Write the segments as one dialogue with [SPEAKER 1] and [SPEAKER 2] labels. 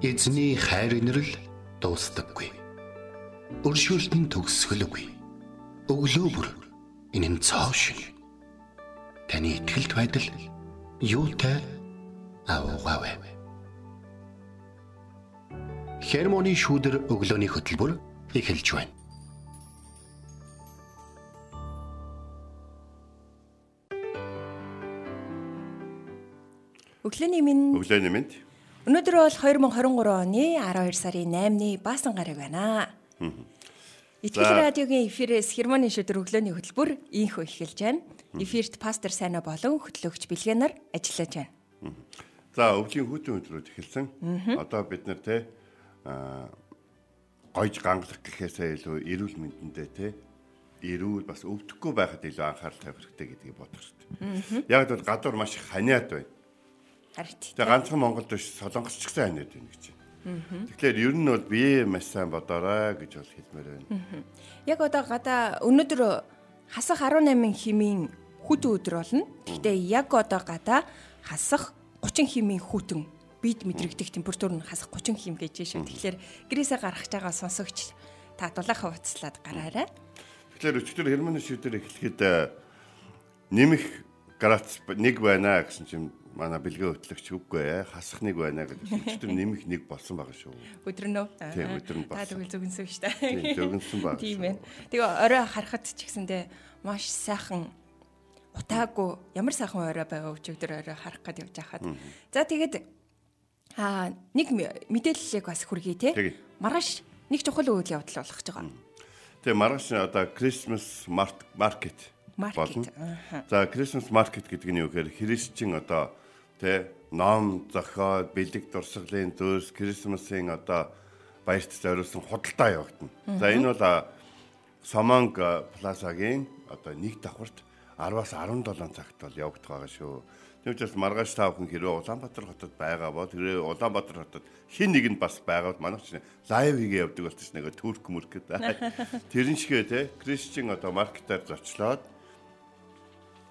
[SPEAKER 1] Эзний хайр инрэл дуустдаггүй. Өршөөлт нь төгсгөлгүй. Өглөө бүр энэ нь цоо шиг. Таны ихтгэлд байдал юутай аавгаавэ. Хермоны шүүдэр өглөөний хөтөлбөр эхэлж байна.
[SPEAKER 2] Өглөөний минь
[SPEAKER 3] Өглөөний мэнд.
[SPEAKER 2] Өнөөдөр бол 2023 оны 12 сарын 8-ны баасан гараг байна. Итгэл радиогийн эфирээс хермоны шүдэр өглөөний хөтөлбөр ийхүү эхэлж байна. Эфирт пастор Сайна болон хөтлөгч Билгэнаар ажиллаж байна.
[SPEAKER 3] За өвлийн хүүтэн өдрүүд эхэлсэн. Одоо бид нар те гойж гангалах гэхээсээ илүү эрүүл мэндэндээ те эрүүл бас өвдөхгүй байхад илүү анхаарал тавих хэрэгтэй гэдгийг бодох хэрэгтэй. Яг л гадуур маш ханиад байна.
[SPEAKER 2] Харин
[SPEAKER 3] Тэгээ ганцхан Монголд биш Солонгос ч гэсэн ханиад байна гэж байна. Тэгэхээр ер нь бол бие маш сайн бодоорой гэж бол хэлмээр байна.
[SPEAKER 2] яг одоо гадаа өнөөдөр хасах 18 химийн хүт өдөр болно. Гэхдээ яг одоо гадаа хасах 30 химийн хүтэн бид мэдрэгдэх температур нь хасах 30 хим гэж шүү. Тэгэхээр гэрээсээ гаргаж байгаа сонсогч та дулаахан уцлаад гараарай.
[SPEAKER 3] Тэгэхээр өчигдөр хермоны шийдвэр эхлэхэд нэмэх градус нэг байна гэсэн чинь манай бэлгээ хөтлөгч үгүй ээ хасах нэг байна гэдэг. Өчигдөр нэмэх нэг болсон байгаа шүү.
[SPEAKER 2] Өдрөнөө.
[SPEAKER 3] Тийм, өдөр нь
[SPEAKER 2] Та
[SPEAKER 3] болсон.
[SPEAKER 2] тэгвэл зөвгөнсөн шүү дээ.
[SPEAKER 3] Зөвгөнсөн баг
[SPEAKER 2] Тийм байна. Тэгээ орой харахад ч гэсэндээ маш сайхан утаагүй ямар сайхан орой байгаа өчигдөр орой харах гээд явж хахад. За тэгээд аа нэг мэдээллийг бас хүргэе те. Маргааш нэг чухал үйл явдал болох гэж байгаа.
[SPEAKER 3] Тэгээ маргааш нь одоо Christmas market болно. За Christmas market гэдэг нь юу гэхээр христчин одоо тэ ном зохиол бэлэг дурсгалын дөөс Christmas-ын одоо баярт зориулсан худалдаа явагдана. За энэ бол а, плазагийн одоо нэг давхарт 10-аас 17 цагт бол явагдах байгаа шүү. Тийм учраас маргааш та бүхэн хэрвээ Улаанбаатар хотод байгаа бол тэрээ Улаанбаатар хотод хин нэг нь бас байгаа бол манайх чинь лайв хийгээ явдаг болчих нэг турк мөркөд. Тэрэн шигээ те Кристиан одоо маркетаар зочлоод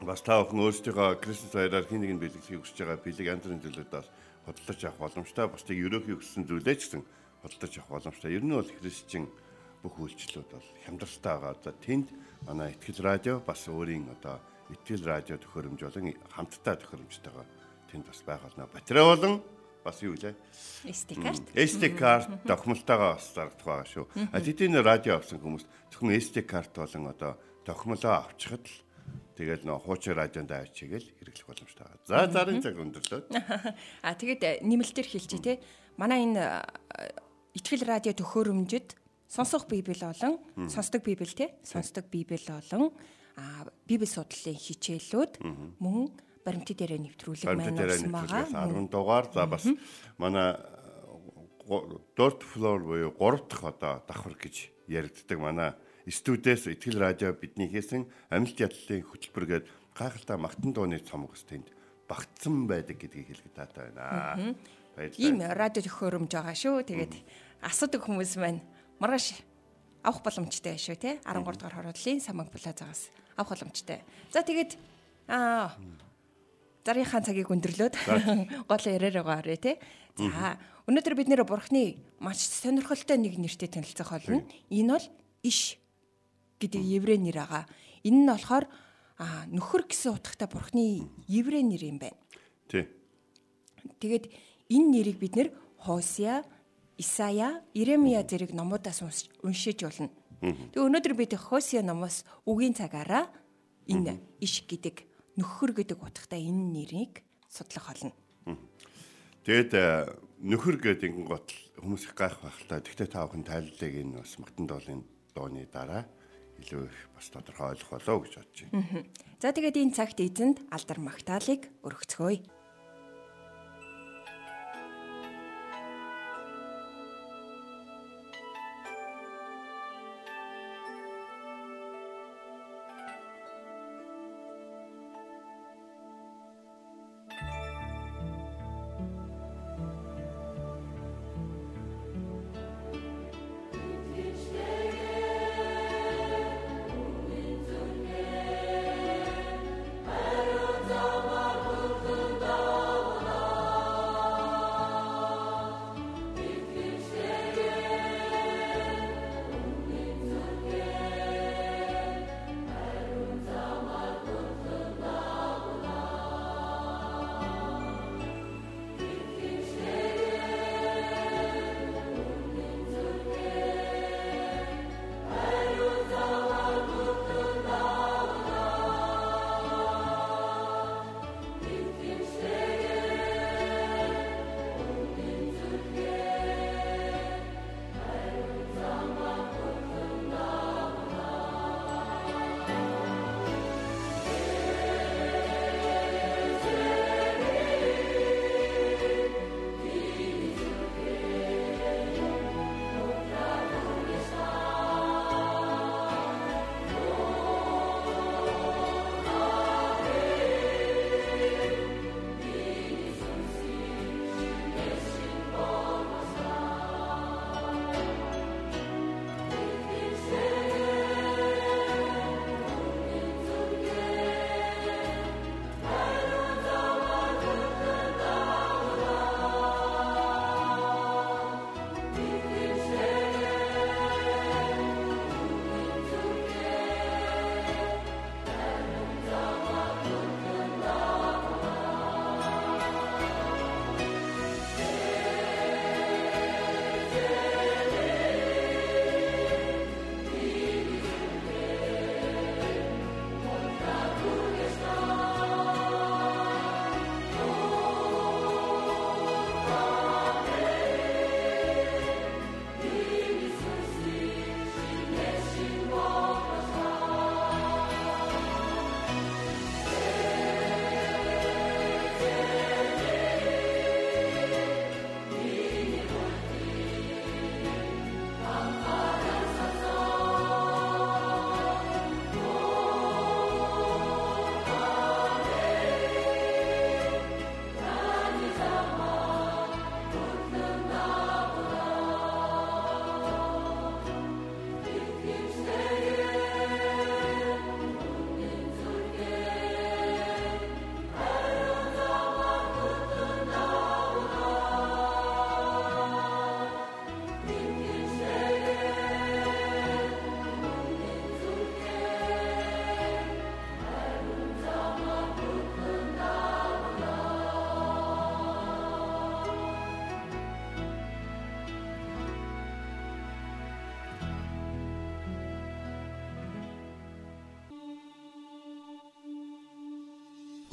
[SPEAKER 3] бас та бүхэн өөрсдийнхөө Кристос баяраар хин нэг нь бэлэглэхийг хүсэж байгаа бэлэг янз бүрийн зүйлүүд бас хөдөлж авах боломжтой. Бусдыг ерөөхий хүссэн зүйлээ ч гэсэн хөдөлж авах боломжтой. Ер нь бол Христчин бүх үйлчлүүд бол хямдалтай байгаа. За тэнд манай Итгэл радио бас өөрийн одоо Итгэл радио төхөөрөмж болон хамтдаа төхөөрөмжтэйгаа тэнд бас байгална. Батарей болон бас юу гэлээ?
[SPEAKER 2] SD карт.
[SPEAKER 3] SD карт документаагаа бас зарагдах байгаа шүү. А тэдний радио авсан хүмүүс зөвхөн SD карт болон одоо документоо авчихад л тэгэл нөө хуучин радионд авчигээл хэрэглэх боломжтой байгаа. За зарын цаг өндөрлөө.
[SPEAKER 2] А тэгээд э, нэмэлтээр хэлчихье те. Манай энэ э, итгэл радио төхөөрөмжөд сонсох библ болон сонсдог библ те. Сонсдог библ болон библ судлалын хичээлүүд мөн баримтын дээрээ нэвтрүүлэг
[SPEAKER 3] Баримтат
[SPEAKER 2] маань
[SPEAKER 3] дээр
[SPEAKER 2] орсон байгаа.
[SPEAKER 3] нэвтрүүлгээс 10 дугаар за бас манай дорт флор буюу 3 дахь одоо давхар гэж яригддаг манай студиэс Итгэл радио бидний хийсэн амьд ядлалын хөтөлбөр гээд гайхалтай магтан дууны цомгос тэнд багтсан байдаг гэдгийг хэлэхэд таатай байна.
[SPEAKER 2] Ийм радио төхөөрөмж байгаа шүү. Тэгээд асуудаг хүмүүс маань маргааш авах боломжтой шүү те 13 дугаар хорооллын самаг плазагаас авах боломжтой. За тэгээд аа зарийнхаа цагийг өндөрлөөд гол яриараа гараа те. За өнөөдөр бид нэр бурхны маш сонирхолтой нэг нэртэй танилцах болно. Энэ бол иш гэдэг еврей нэр байгаа. Энэ нь болохоор нөхөр гэсэн утгатай бурхны еврей нэр юм байна.
[SPEAKER 3] Тий.
[SPEAKER 2] Тэгээд энэ нэрийг бид нэр Хосия, Исая, Иремия зэрэг номуудаас унш- уншиж болно. Тэгээ өнөөдөр бид Хосия номоос үгийн цагаараа энэ иш гэдэг нөхөр гэдэг утгатай энэ нэрийг судлах болно.
[SPEAKER 3] Тэгэд э, нөхөр гэдэг гот хүмүүс их гайх байх л та. Тэгтээ та бүхэн тайлбарлыг энэ бас магтан доолын дууны дараа илүү их бас тодорхой ойлгох болоо гэж бодож байна.
[SPEAKER 2] За тэгээд энэ цагт эзэнд алдар магтаалык өргөцгөөе.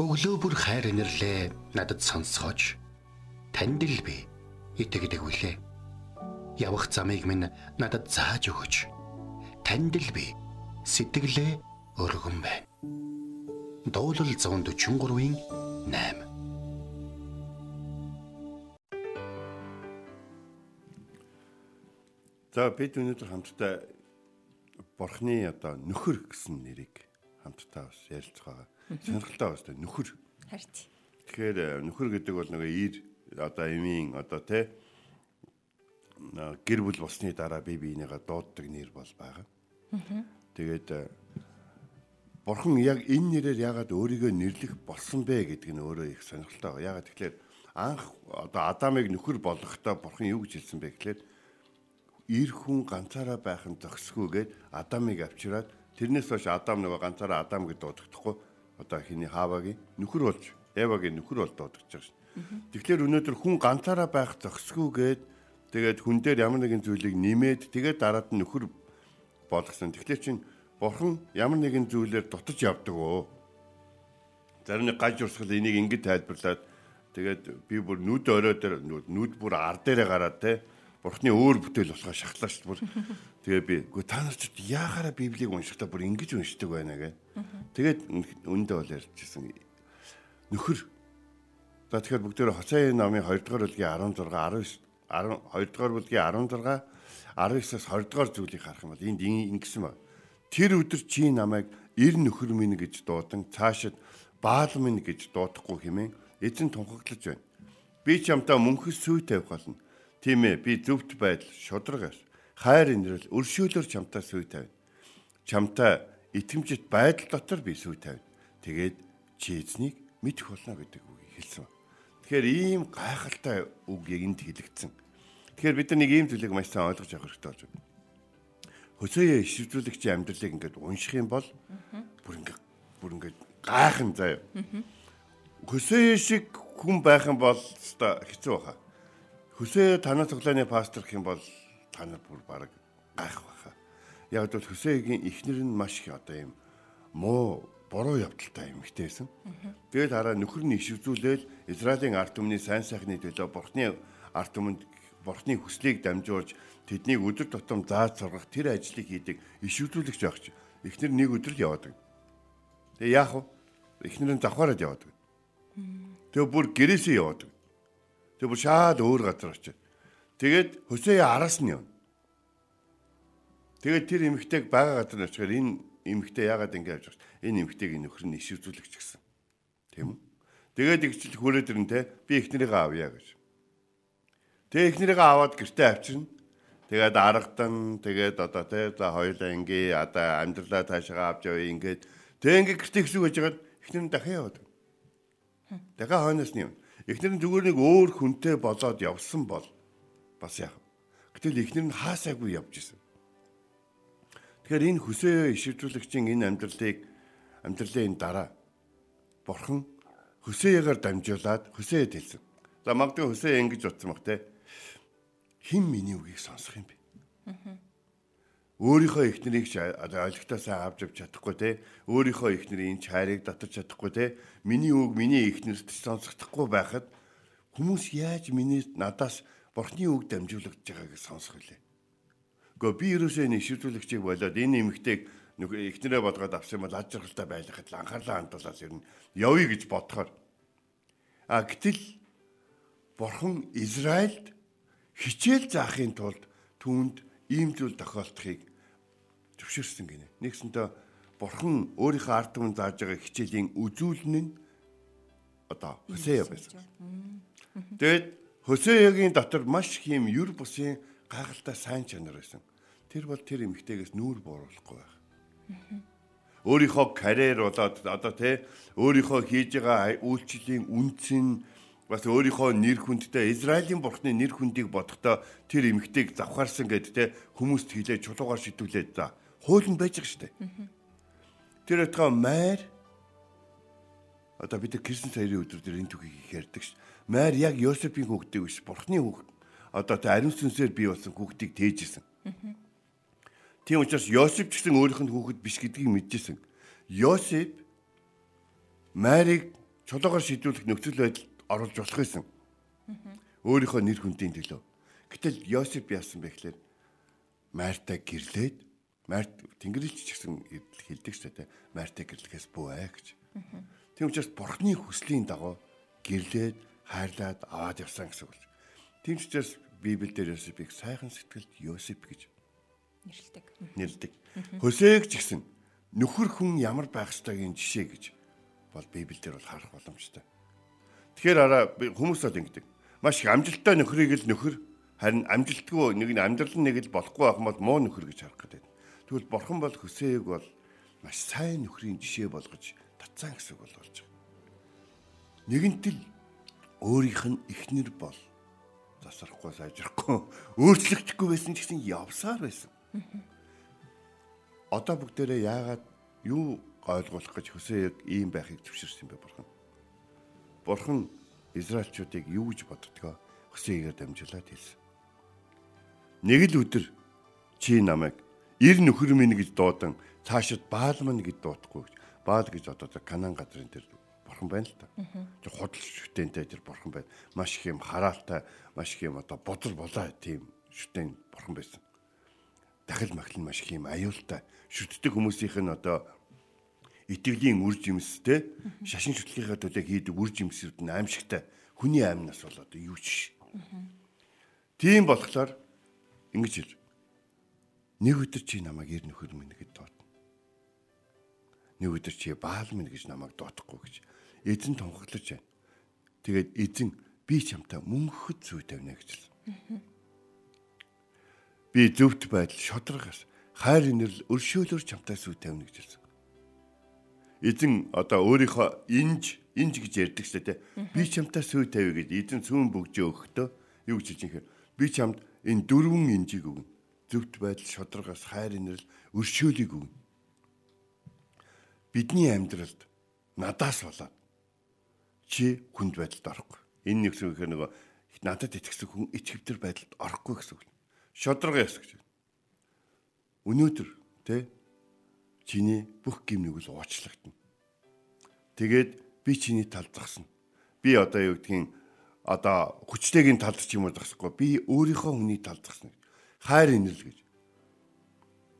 [SPEAKER 1] Өглөө бүр хайр инэрлээ надад сонсгооч. Танд л би итгэдэг үлээ. Явах замыг минь надад зааж өгөөч. Танд л би сэтгэлээ өргөн байна. Дуулал 143-ийн 8
[SPEAKER 3] За бид өнөөдөр хамтдаа Бурхны одоо нөхөр гэсэн нэрийг хамтдаа бас ярилцах байгаа. Сонирхолтой байна шүү. Нөхөр.
[SPEAKER 2] Харин.
[SPEAKER 3] Тэгэхээр э, нөхөр гэдэг бол нөгөө ир одоо эмийн одоо тэ гэр бүл болсны дараа бие биенийгээ дууддаг нэр бол байгаа. Тэгээд э, Бурхан яг энэ нэрээр яагаад өөрийгөө нэрлэх болсон бэ гэдг нь өөрөө их сонирхолтой байгаа. Яагаад тэгэхээр анх одоо Адамыг нөхөр болгохдоо Бурхан юу гэж хэлсэн бэ гэхээр ир хүн ганцаараа байх нь зохисгүйгээд Адамыг авчираад тэрнээс хойш Адам нөгөө ганцаараа Адам гэж дуудагдахгүй одоо хиний Хавагийн нөхөр болж Эвагийн нөхөр бол дуудагдж байгаа шин. Тэгэхээр өнөөдөр хүн ганцаараа байх зохисгүйгээд тэгээд хүн дээр ямар нэгэн зүйлийг нэмээд тэгээд дараад нь нөхөр болгосон. Тэгэхээр чин бурхан ямар нэгэн зүйлээр дутаж явдаг өө. Зарим нэг гаж урсгал энийг ингэж тайлбарлаад тэгээд би бүр нүд орой дээр нүд бүр ар дээрээ гараад те Бурхны өөр бүтээл болохоо шахлаа шүү бүр. Тэгээ би үгүй та нар ч яахаараа Библийг уншихдаа бүр ингэж уншдаг байна гэ. Тэгээд үндэ бол ярьжсэн. Нөхөр. За тэгэхээр бүгдөө Хоцея намын 2 дугаар бүлгийн 16 19 10 2 дугаар бүлгийн 16 19-аас 20 дугаар зүйлийг харах юм бол энд ингэсэн ба. Тэр өдөр чи намайг ир нөхөр минь гэж дуудан цаашид баал минь гэж дуудахгүй хэмээн эзэн тунхаглаж байна. Би чамтаа мөнхөс сүй тавих болно Тийм ээ би зөвхт байдал шударгаас хайр инрэл өршөөлөөр чамтаа сүй тавина. Чамтаа итгэмжит байдал дотор би сүй тавина. Тэгээд чи эзнийг мэдэх болно гэдэг үгийг хэлсэн. Тэгэхээр ийм гайхалтай үг яг энд хэлэгдсэн. Тэгэхээр бид нар нэг ийм зүйлийг маш сайн ойлгож авах хэрэгтэй болж байна. Хөсөөе ишвэрлэгчийн амьдралыг ингээд унших юм бол бүр ингээд бүр ингээд гайхан заяа. Хөсөөе шиг хүн байх юм бол хэцүү баха Хөсөө танаа цуглааны пастор гэх юм бол та нар бүр баг гайх баха. Яг бол Хөсөөгийн эхнэр нь маш их одоо юм муу буруу явдалтай юм хтэйсэн. Тэгээд хараа нөхөр нь ишвзүүлээл Израилийн ард түмний сайн сайхны төлөө Бурхны ард түмэнд Бурхны хүслийг дамжуулж тэднийг өдөр тутам зааж сургах тэр ажлыг хийдэг ишвзүүлэгч байх чи. Эхнэр нэг өдөр л яваадаг. Тэгээ яах вэ? Эхнэр нь завхаараад яваадаг. Тэгээ бүр гэрээсээ яваадаг. Тэг бүр шаад өөр газар очив. Тэгээд Хөсөө араас нь явна. Тэгээд тэр эмэгтэйг бага газар очихоор энэ эмэгтэй яагаад ингэ явж байгаа энэ эмэгтэйг нөхөр нь ишвзүүлэгч гэсэн. Тийм үү? Тэгээд игчил хүрээд ирэн те би эхнэрийгээ авъя гэж. Тэгээ эхнэрийгээ аваад гэртээ авчирна. Тэгээд аргадан тэгээд одоо те за хоёулаа ингээ одоо амьдралаа таашаага авч явъя ингээд тэг ингээ гэртээ хэсүү гэж хагаад эхнэр нь дахиад яваад. Дахиад хойноос нь юм. Эхнэр нь зүгээр нэг өөр хүнтэй болоод явсан бол бас яах. Гэтэл эхнэр нь хаасаагүй явж исэн. Тэгэхээр энэ хүсээ ишвэрлэгчийн энэ амьдралыг амьдралын дараа бурхан хүсээгээр дамжуулаад хүсээд хэлсэн. За магадгүй хүсээ ингэж утсан баг те. Хин миний үгийг сонсох юм бэ? Аа өөрийнхөө эхнэрийг ойлгохтоосаа авч авч чадахгүй те. Өөрийнхөө эхнэрийн чайрыг татаж чадахгүй те. Миний үг миний эхнэрт сонсохдохгүй байхад хүмүүс яаж миний надаас бурхны үг дамжуулагдж байгааг сонсох үлээ. Гэхдээ би ерөөсөө нэг шивдүүлэгчийг болоод энэ эмэгтэйг эхнэрээ бодгоод авсан бол аж аргалтай байлгахад анхаарлаа хандуулаад ер нь явъя гэж бодохоор. А гэтэл бурхан Израильд хичээл заахын тулд түүнд ийм зүйл тохиолдохыг зөвшөөрсөн гинэ. Нэгсэнтэй бурхан өөрийнхөө ард түмэн зааж байгаа хичээлийн үзүүлэн нь одоо Хосея байсан. Тэгэд Хосеягийн дотор маш их юм юр бусын гайхалтай сайн чанар байсан. Тэр бол тэр эмэгтэйгээс нүүр бууруулахгүй байх. Өөрийнхөө карьер болоод одоо тий өөрийнхөө хийж байгаа үйлчлэлийн үнцэн бас өөрийнхөө нэр хүндтэй Израилийн бурхны нэр хүндийг бодохдоо тэр эмгтийг завхаарсан гэд те хүмүүст хилээ чулуугаар шидүүлээд за хууль нь байж дээ. Тэр отгоо майр одоо бид Кристэн саяны өдрөдөр энэ түүхийг ярьдаг ш. Майр яг Йосефийн хүүхдийг биш бурхны хүүхд одоо тэ ариун сүнсээр бий болсон хүүхдийг тээжсэн. Тийм учраас Йосеф ч гэсэн өөрийнх нь хүүхэд биш гэдгийг мэдчихсэн. Йосеф Марийг чулуугаар шийдвэрлэх нөхцөл байдалд оруулж болох байсан. Өөрийнхөө нэр хүндийн төлөө. Гэтэл Йосеф яасан бэ гэхээр Марта гэрлээд Март Тэнгэрлэгч гэсэн хэлдэг ч тийм Марта гэрлэхээс бүүэ гэж. Тийм учраас бурхны хүслийн дагуу гэрлээд хайрлаад аваад явсан гэсэн үг. Тийм учраас Библиэлд Йосефийг сайхан сэтгэлд Йосеф гэж
[SPEAKER 2] нэрлдэг.
[SPEAKER 3] Нэрлдэг. Хөсөөг ч гэсэн нөхөр хүн ямар байх ёстойгийн жишээ гэж бол Библиэлд бол харах боломжтой. Тэгэхээр араа хүмүүс бол ингэдэг. Маш их амжилттай нөхрийг л нөхөр харин амжилтгүй нэг нь амьдрал нэг л болохгүй байх бол муу нөхөр гэж харах гэдэг. Тэгвэл бурхан бол Хөсөөг бол маш сайн нөхрийн жишээ болгож татсан гэсэн үг бол болж байгаа. Нэгэнтэл өөрийнх нь ихнэр бол засрахгүй сайжрахгүй өөрчлөгдөхгүй байсан ч гэсэн явсаар байсан. Одоо бүгдээрээ яагаад юу ойлгуулах гэж Хөсөөг ийм байхыг зөвшөөрсөн бэ бурхан? Бурхан Израильчуудыг юу гэж боддгоо Хөсөөгээр дамжуулаад хэлсэн. Нэг л өдөр чи намайг ир нөхөр минь гэж дуудан цаашид баалман гэж дуутахгүй гэж баал гэж одоо Канаан газрын дээр бурхан байна л та. Тэр худал шүтэнтэй тэр бурхан байна. Маш их юм хараалтай, маш их юм одоо бодол булаа тийм шүтэн бурхан байсан. Дахил махил маш их юм аюултай. Шүтдэг хүмүүсийнх нь одоо итгэлийн үр жимстэй шашин шүтлгийнхаа төлөө хийдэг үр жимсүүд нь аимшигтай. Хүний аймнаас бол одоо юу ч. Тийм болохоор ингэж хэл. Нэг өдөр чи намайг ир нөхөр минь гэд доотно. Нэг өдөр чи баал минь гэж намайг доотохгүй гэж эзэн тунхаглаж байна. Тэгээд эзэн би чамтай мөнхөд зүй тавина гэж хэлсэн. Би зөвхт байдал шодрогоос хайр инэрл өршөөлөөр чамтай зүй тавина гэж хэлсэн. Эзэн одоо өөрийнхөө инж инж гэж ярьдаг шүү дээ. Би чамтай зүй тавь гэж эзэн сүүн бөгжөө өгөхдөө юу гэж хэр би чамд энэ дөрвөн инжийг өгнө. Зөвхт байдал шодрогоос хайр инэрл өршөөлийг өгнө. Бидний амьдралд надаас болоод чи хүнд байдалд орохгүй. Энэ нэг зүйл нөгөө надад итгэсэн хүн ичгэвтер байдалд орохгүй гэсэн үг. Шодрого яс гэж. Өнөөдөр тэ чиний бүх гимнийг л уучлагдана. Тэгээд би чиний талд зогсно. Би одоо юу гэдгийг одоо хүчтэйгийн талд ч юм уу зогсохгүй. Би өөрийнхөө хүний талд зогсно. Хайр инэрл гэж.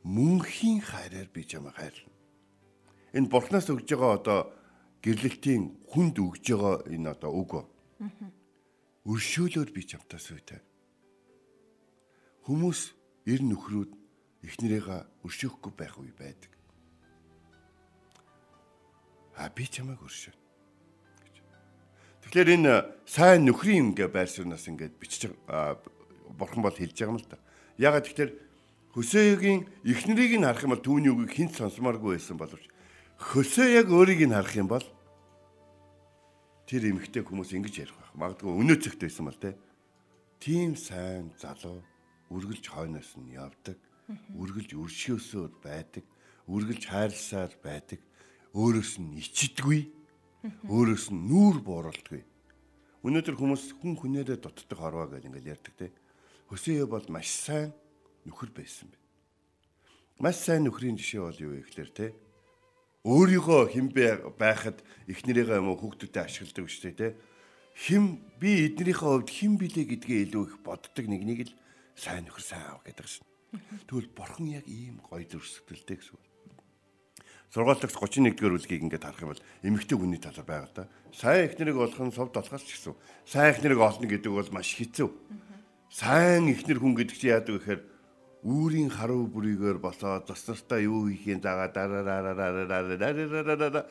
[SPEAKER 3] Мөнхийн хайраар би чамайг хайрлана. Энэ бурхнаас өгж байгаа одоо гэрлэлтийн хүнд өгж байгаа энэ одоо үг. Өршөөлөөр би чамтаа сүйтэй. Хүмүүс эр нөхрүүд эхнэрээгээ өршөөхгүй байх үе байдаг. А би чамайг өршөө. Тэгэхээр энэ сайн нөхрийн ингээ байр сууриас ингээд бичиж бурхан бол хэлж байгаа юм л да. Ягаад тэгэхээр Хөсөөгийн эхнэрийг нь харах юм бол түүний үгийг хинт сонсомооргүй байсан боловч Хөсөө яг өөрийг нь харах юм бол тэр эмэгтэй хүмүүс ингэж ярих байх. Магадгүй өнөөцөгт байсан бол те. Тийм сайн залуу үргэлж хойноос нь явдаг, үргэлж өршөөсөөр байдаг, үргэлж хайрласаар байдаг, өөрөөс нь ичдэггүй, өөрөөс нь нүүр бууралдаггүй. Өнөөдөр хүмүүс хүн хүнээрээ дутдаг хорвоо гэж ингээл ярьдаг те. Хөсөөе бол маш сайн нөхөр байсан бэ. Маш сайн нөхрийн жишээ бол юу вэ гэхээр те өөрийгөө хэн байхад эхнэрийнхээ юм уу хүүхдүүдэд ашигладаг шүү дээ Хим би эднэрийнхээ хувьд хэн билээ гэдгээ илүү их боддог нэг нэг л сайн нөхөр сайн аав гэдэг шин. Тэгвэл бурхан яг ийм гоё зөрсгдөлтэй гэсэн. Сургаалтлагч 31-р үлгийг ингээд харах юм бол эмэгтэй хүний талаар байгаа да. Сайн эхнэрийг олох нь совд болохоос ч гэсэн. Сайн эхнэрийг олно гэдэг бол маш хэцүү. Сайн эхнэр хүн гэдэг чинь яадаг гэхээр үүрийн харуу бүрийгээр босоод зоснортой юу хийхин загаа дараараараараараараараараараараа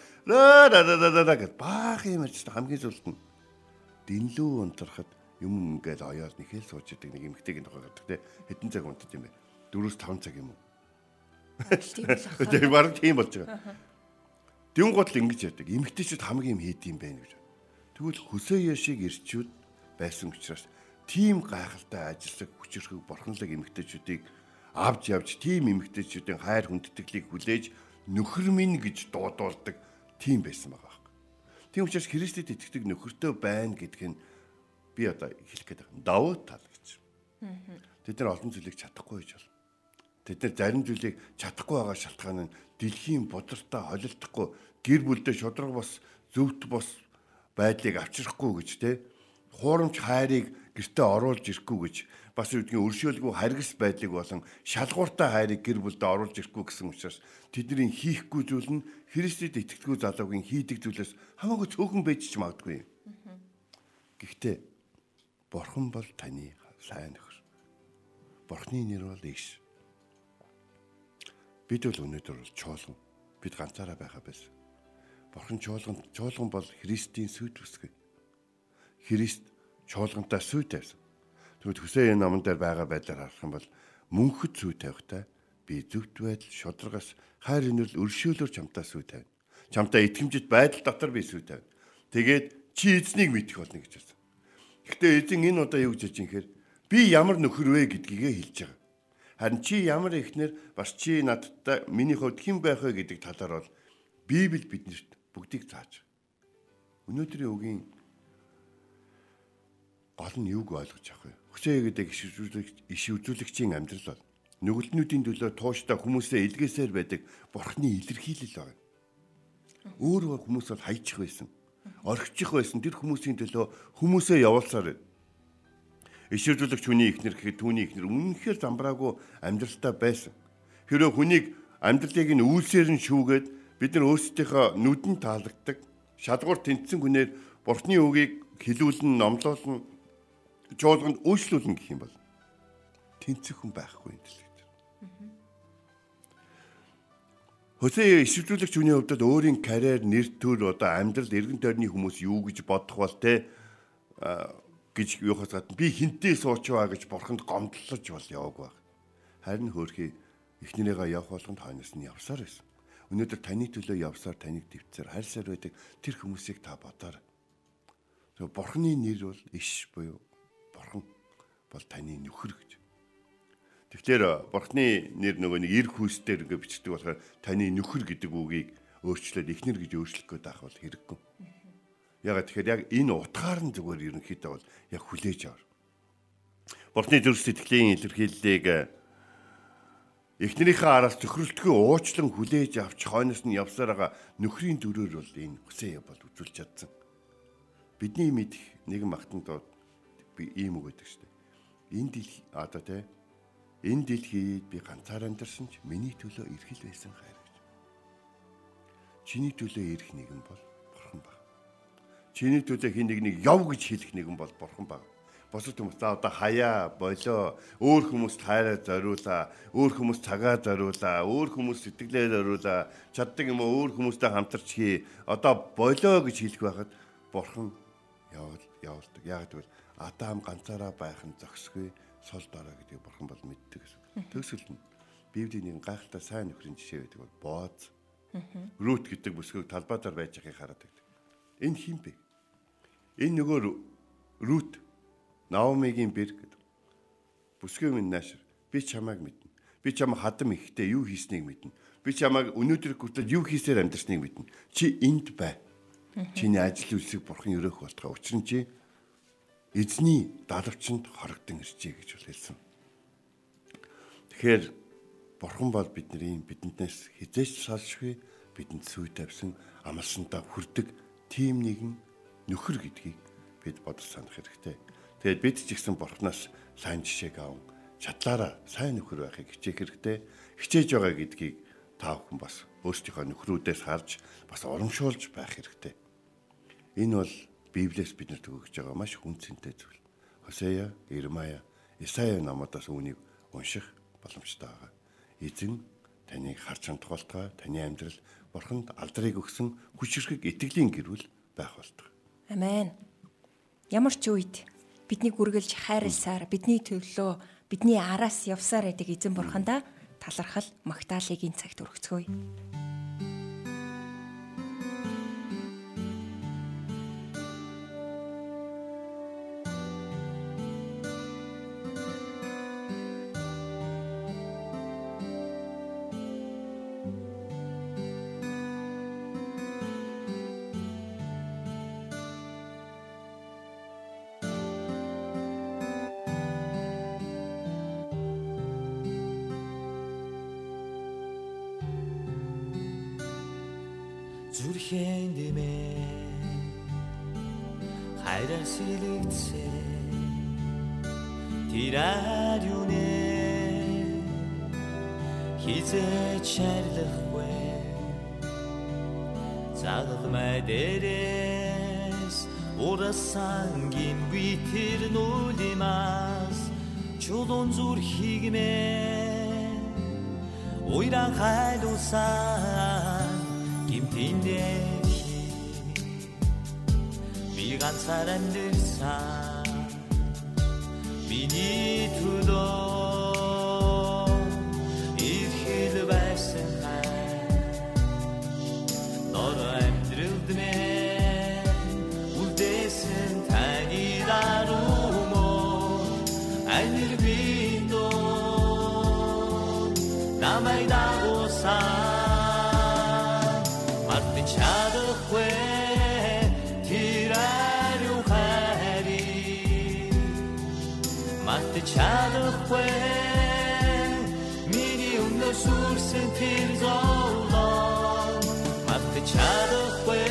[SPEAKER 3] тийм баг тийм болж байгаа Дэн гол ингэж яадаг эмгтэйчүүд хамгийн юм хийд юм байна гэж тэгвэл хөсөө яшиг ирчүүд байсан учраас тийм гайхалтай ажиллаг хүчрхэг бурханлаг эмгтэйчүүдийг авч явж тийм эмэгтэйчүүдийн хайр хүндэтгэлийг хүлээж нөхөр минь гэж дуудуулдаг тийм байсан байгаа байхгүй. Тийм учраас Христэд итгэдэг нөхөртөө байна гэдг нь би одоо хэлэх гээд байгаа. Давуу тал гэж. Тэд нар олон зүйлийг чадахгүй гэж бол. Тэд нар зарим зүйлийг чадахгүй байгаа шалтгаан нь дэлхийн бодртой холилдохгүй гэр бүлдээ шудраг бос зөвхт бос байдлыг авчрахгүй гэж те хуурамч хайрыг гэртээ оруулж ирэхгүй гэж бас үгдгийн өршөөлгүй харгас байдлыг болон шалгууртай хайрыг гэр бүлдээ оруулж ирэхгүй гэсэн учраас тэдний хийхгүй зүйл нь Христэд итгэдэггүй залуугийн хийдэг зүйлээс хамаагүй цөөхөн байж ч магадгүй. Гэхдээ Бурхан бол таны сайн нөхөр. Бурхны нэр бол Игш. Бид бол өнөөдөр чуулган. Бид ганцаараа байхаа байсан. Бурхан чуулган чуулган бол Христийн сүд үсгэй. Христ чуулгантай сүд тавьсан. Тэгвэл Хөсей энэ номон дээр байгаа байдлаар харах юм бол мөнхөд сүд тавихтай би зөвхт байдал шударгаас хайр инэрл өршөөлөөр чамтаа сүд тавина. Чамтаа итгэмжит байдал дотор би сүд тавина. Тэгээд чи эзнийг мэдэх болно гэж байна. Гэхдээ эзэн энэ удаа юу гэж хэлж юм хэр би ямар нөхөр вэ гэдгийгээ хэлж байгаа. Харин чи ямар ихнэр бас чи надтай миний хувьд хэн байх вэ гэдэг талаар бол Библи биднэрт бүгдийг зааж. Өнөөдрийн үгийн гол нь юуг ойлгож авах вэ? Хөсөө гэдэг иш үзүүлэгч иш үзүүлэгчийн амьдрал бол нүгэлтнүүдийн төлөө тууштай хүмүүсээ илгээсээр байдаг бурхны илэрхийлэл байна. Өөр хүмүүс бол хайчих байсан. Орхичих байсан тэр хүмүүсийн төлөө хүмүүсээ явуулсаар байна. Иш үзүүлэгч хүний ихнэр гэхэд түүний ихнэр үнэнхээр замбраагүй амьдралтай байсан. Хэрэв хүнийг амьдралыг нь үйлсээр нь шүүгээд бид нар өөрсдийнхөө нүдэн таалагддаг шалгуур тэнцсэн хүнээр бурхны үгийг хилүүлэн номлуулна жуулганд үйлчлүүлнэ гэх юм бол тэнцэх хүн байхгүй юм дэлхийд. Хөсөө ишвэрлэгч хүний хувьд өөрийн карьер, нэр төр одоо амьдрал эргэн тойрны хүмүүс юу гэж бодох бол те гэж юухаас гадна би хинтээ суучваа гэж бурханд гомдлож бол яваг баг. Харин хөөрхий эхнэрээгээ явах болгонд хойноос нь явсаар байсан. Өнөөдөр таны төлөө явсаар таныг төвцөр хайрсаар байдаг тэр хүмүүсийг та бодоорой. Тэгээ бурхны нэр бол иш буюу бурхан бол таны нөхөр гэж. Тэгэхээр бурхны нэр нөгөө нэг эр хүүсдэр ингээ бичдэг болохоор таны нөхөр гэдэг үгийг өөрчлөөд ихнэр гэж өөрчлөх гээд байх бол хэрэггүй. Ягаад тэгэхээр яг энэ утгаар нь зүгээр ерөнхийдөө бол яг хүлээж аваар. Бурхны төр сэтгэлийн илэрхийллийг Эхнэрийнхээ араас төхрөлтгөө уучлан хүлээж авч хойноос нь явсаар байгаа нөхрийн дөрөөр бол энэ хүсээ бол үзүүлж чадсан. Бидний мэдих нэгэн магтантууд би ийм үг гэдэг штеп. Энэ дэлхий одоо те энэ дэлхийд би ганцаар амьдарсан ч миний төлөө эрхэл байсан хайр гэж. Чиний төлөө ирэх нэгэн бол. Чиний төлөө хин нэгнийг яв гэж хэлэх нэгэн бол бурхан баг. Босод хүмүүс за одоо хаяа болоо. Өөр хүмүүст хайраа зориулаа. Өөр хүмүүс цагаа зориулаа. Өөр хүмүүс сэтгэлээ зориулаа. Чаддаг юм уу? Өөр хүмүүстэй хамтарч хий. Одоо болоо гэж хэлэх байхад бурхан явал явуулдаг. Яг гэвэл адам ганцаараа байх нь зохисгүй сул дорой гэдэг бурхан бол мэддэг гэсэн. Төгсгөл нь библийн нэг гайхалтай сайн нөхрийн жишээ байдаг бол бооз рут гэдэг бүсгүйг талбай дээр байж байгааг хараад байдаг. Энэ хин бэ энэ нөгөө рут Наомигийн бэр гэдэг. Бүсгүй минь наашир. Би чамайг мэднэ. Би чамайг хадам ихтэй юу хийснийг мэднэ. Би чамайг өнөөдөр хүртэл юу хийсээр амьдарсныг мэднэ. Чи энд бай. Чиний ажил үйлсийг бурхан өрөөх болтгоо. Учир нь чи эзний далавчанд хорогдсон ирчээ гэж хэлсэн. Тэгэхээр бурхан бол бидний биднээс хизээч салшгүй бидэнд сүй тавьсан амлсантаа хүрдэг тим нэгэн нөхөр гэдгийг бид бодож санах хэрэгтэй. Тэгээд бид ч ихсэн бурхнаас сайн жишээг аван чадлаараа сайн нөхөр байхыг хичээх хэрэгтэй. Хичээж байгаа гэдгийг та бүхэн бас өөрсдийнхөө нөхрүүдээс харж бас урамшуулж байх хэрэгтэй. Энэ бол Библиэс биднэрт өгж байгаа маш хүн цэнтэй зүйл. Хосея, Ирмая, Исая намуудаас үүнийг унших боломжтой байгаа. Эзэн таныг харж хандхуултгаа таны амьдрал бурханд алдрыг өгсөн хүчрхэг итгэлийн гэрүүл байх болтугай.
[SPEAKER 2] Амен. Ямар ч үед бидний гүргэлж хайрласаар бидний төлөө бидний араас явсаар байдаг эзэн бурхандаа талархал магтаалыгийн цагт өргөцгөөе.
[SPEAKER 4] Зүрхэн дэмэ хайраар сэлэгцээ тэр ариуны хизээч шарлахгүй загалмай дээрээс урасангийн битэр нүлимас чулуун зүрхийг мэ уйран хайлуулсан гимтиндээ би ганцаар амьдсан миний төлөө чадахгүй. Миний өмнө сүрсэн тэр зовлон мат чадахгүй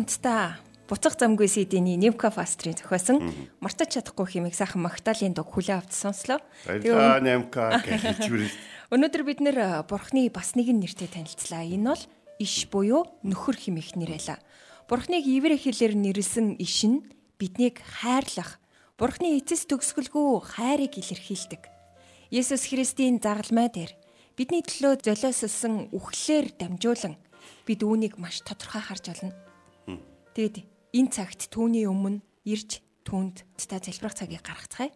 [SPEAKER 2] хамтдаа буцах замгүй CD-ний Невка Фастрийн зохиосон мартаж чадахгүй хэмээх сайхан Магдалины дог хүлээ авч сонслоо.
[SPEAKER 3] Тэгээ Невка гэж хэлж
[SPEAKER 2] Өнөөдөр бид нэр Бурхны бас нэгэн нэртэй танилцлаа. Энэ бол иш буюу нөхөр хэмээх нэрэлээ. Бурхныг ивэр хэлээр нэрлсэн иш нь биднийг хайрлах, Бурхны эцэс төгсгөлгүй хайрыг илэрхийлдэг. Есүс Христийн загалмай дээр бидний төлөө золиослсон үхлээр дамжуулан бид үүнийг маш тодорхой харж олно. Тэгэд энэ цагт түүний өмнө ирж түүнд та залбирах цагийг гаргацгаая.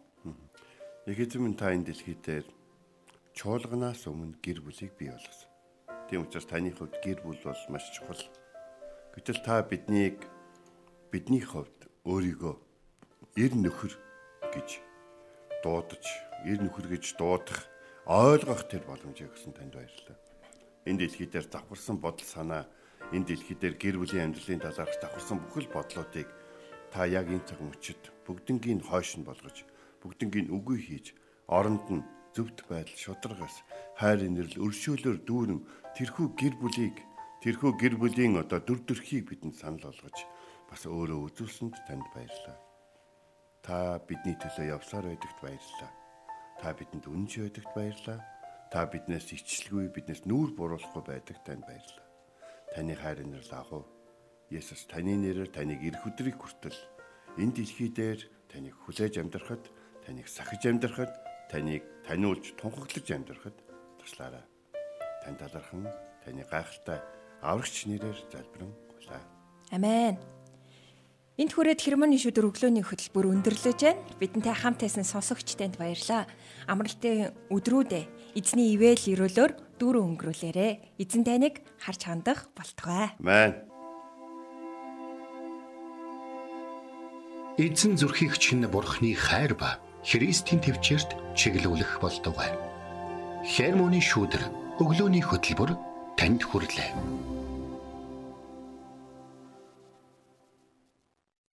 [SPEAKER 3] Яг эзэм та энэ дэлхий дээр чуулганаас өмнө гэр бүлийг бий болгосон. Тийм учраас таны хувьд гэр бүл бол маш чухал. Гэтэл та биднийг бидний хувьд өөрийгөө эр нөхөр гэж дуудаж, эр нөхөр гэж дуудах, ойлгох тэр боломжийг өгсөн танд баярлалаа. Энэ дэлхий дээр давхарсан бодол санаа, энэ дэлхий дээр гэр бүлийн амьдралын талаарх давхарсан бүхэл бодлоодыг та яг энэ цаг мөчид бүгднгийн хойш нь болгож бүгднгийн үгүй хийж оронд нь зөвхт байдал шударгаас хайрын нэрл өршөөлөөр дүүрэн тэрхүү гэр бүлийг тэрхүү гэр бүлийн одоо дүр төрхийг бидэнд санал болгож бас өөрөө үзүүлсэнд танд баярлалаа. Та бидний төлөө явсаар байдагт баярлалаа. Та бидэнд үнэнч байдагт баярлалаа. Та биднээс ичлгүй биднээс нүүр буруулахгүй байдаг танд баярлалаа. Таны хайрын нэрл агуу. Есүс таны нэрээр таныг ирэх өдрийг хүртэл энэ дэлхий дээр таныг хүлээж амьдрахад таныг сахиж амьдрахад, таныг таниулж тунхаглаж амьдрахад туслаарай. Тань талархан таны гайхалтай аврагч нэрээр залбирэн гуйлаа.
[SPEAKER 2] Амен. Энд хүрээд хермоны шүдэр өглөөний хөтөлбөр өндөрлөж байна. Бидэнтэй хамт байсан сонсогч танд баярлаа. Амралтын өдрүүдээ эзний ивэл өрөөлөөр дүүрэн өнгөрүүлээрэ. Эзэн таныг харж хандах болтугай.
[SPEAKER 3] Амен.
[SPEAKER 1] Эзэн зүрхийг чинь бурхны хайр ба Христийн төвчөрт чиглүүлэх болтугай. Хермоны шүүдэр өглөөний хөтөлбөр танд хүрэлээ.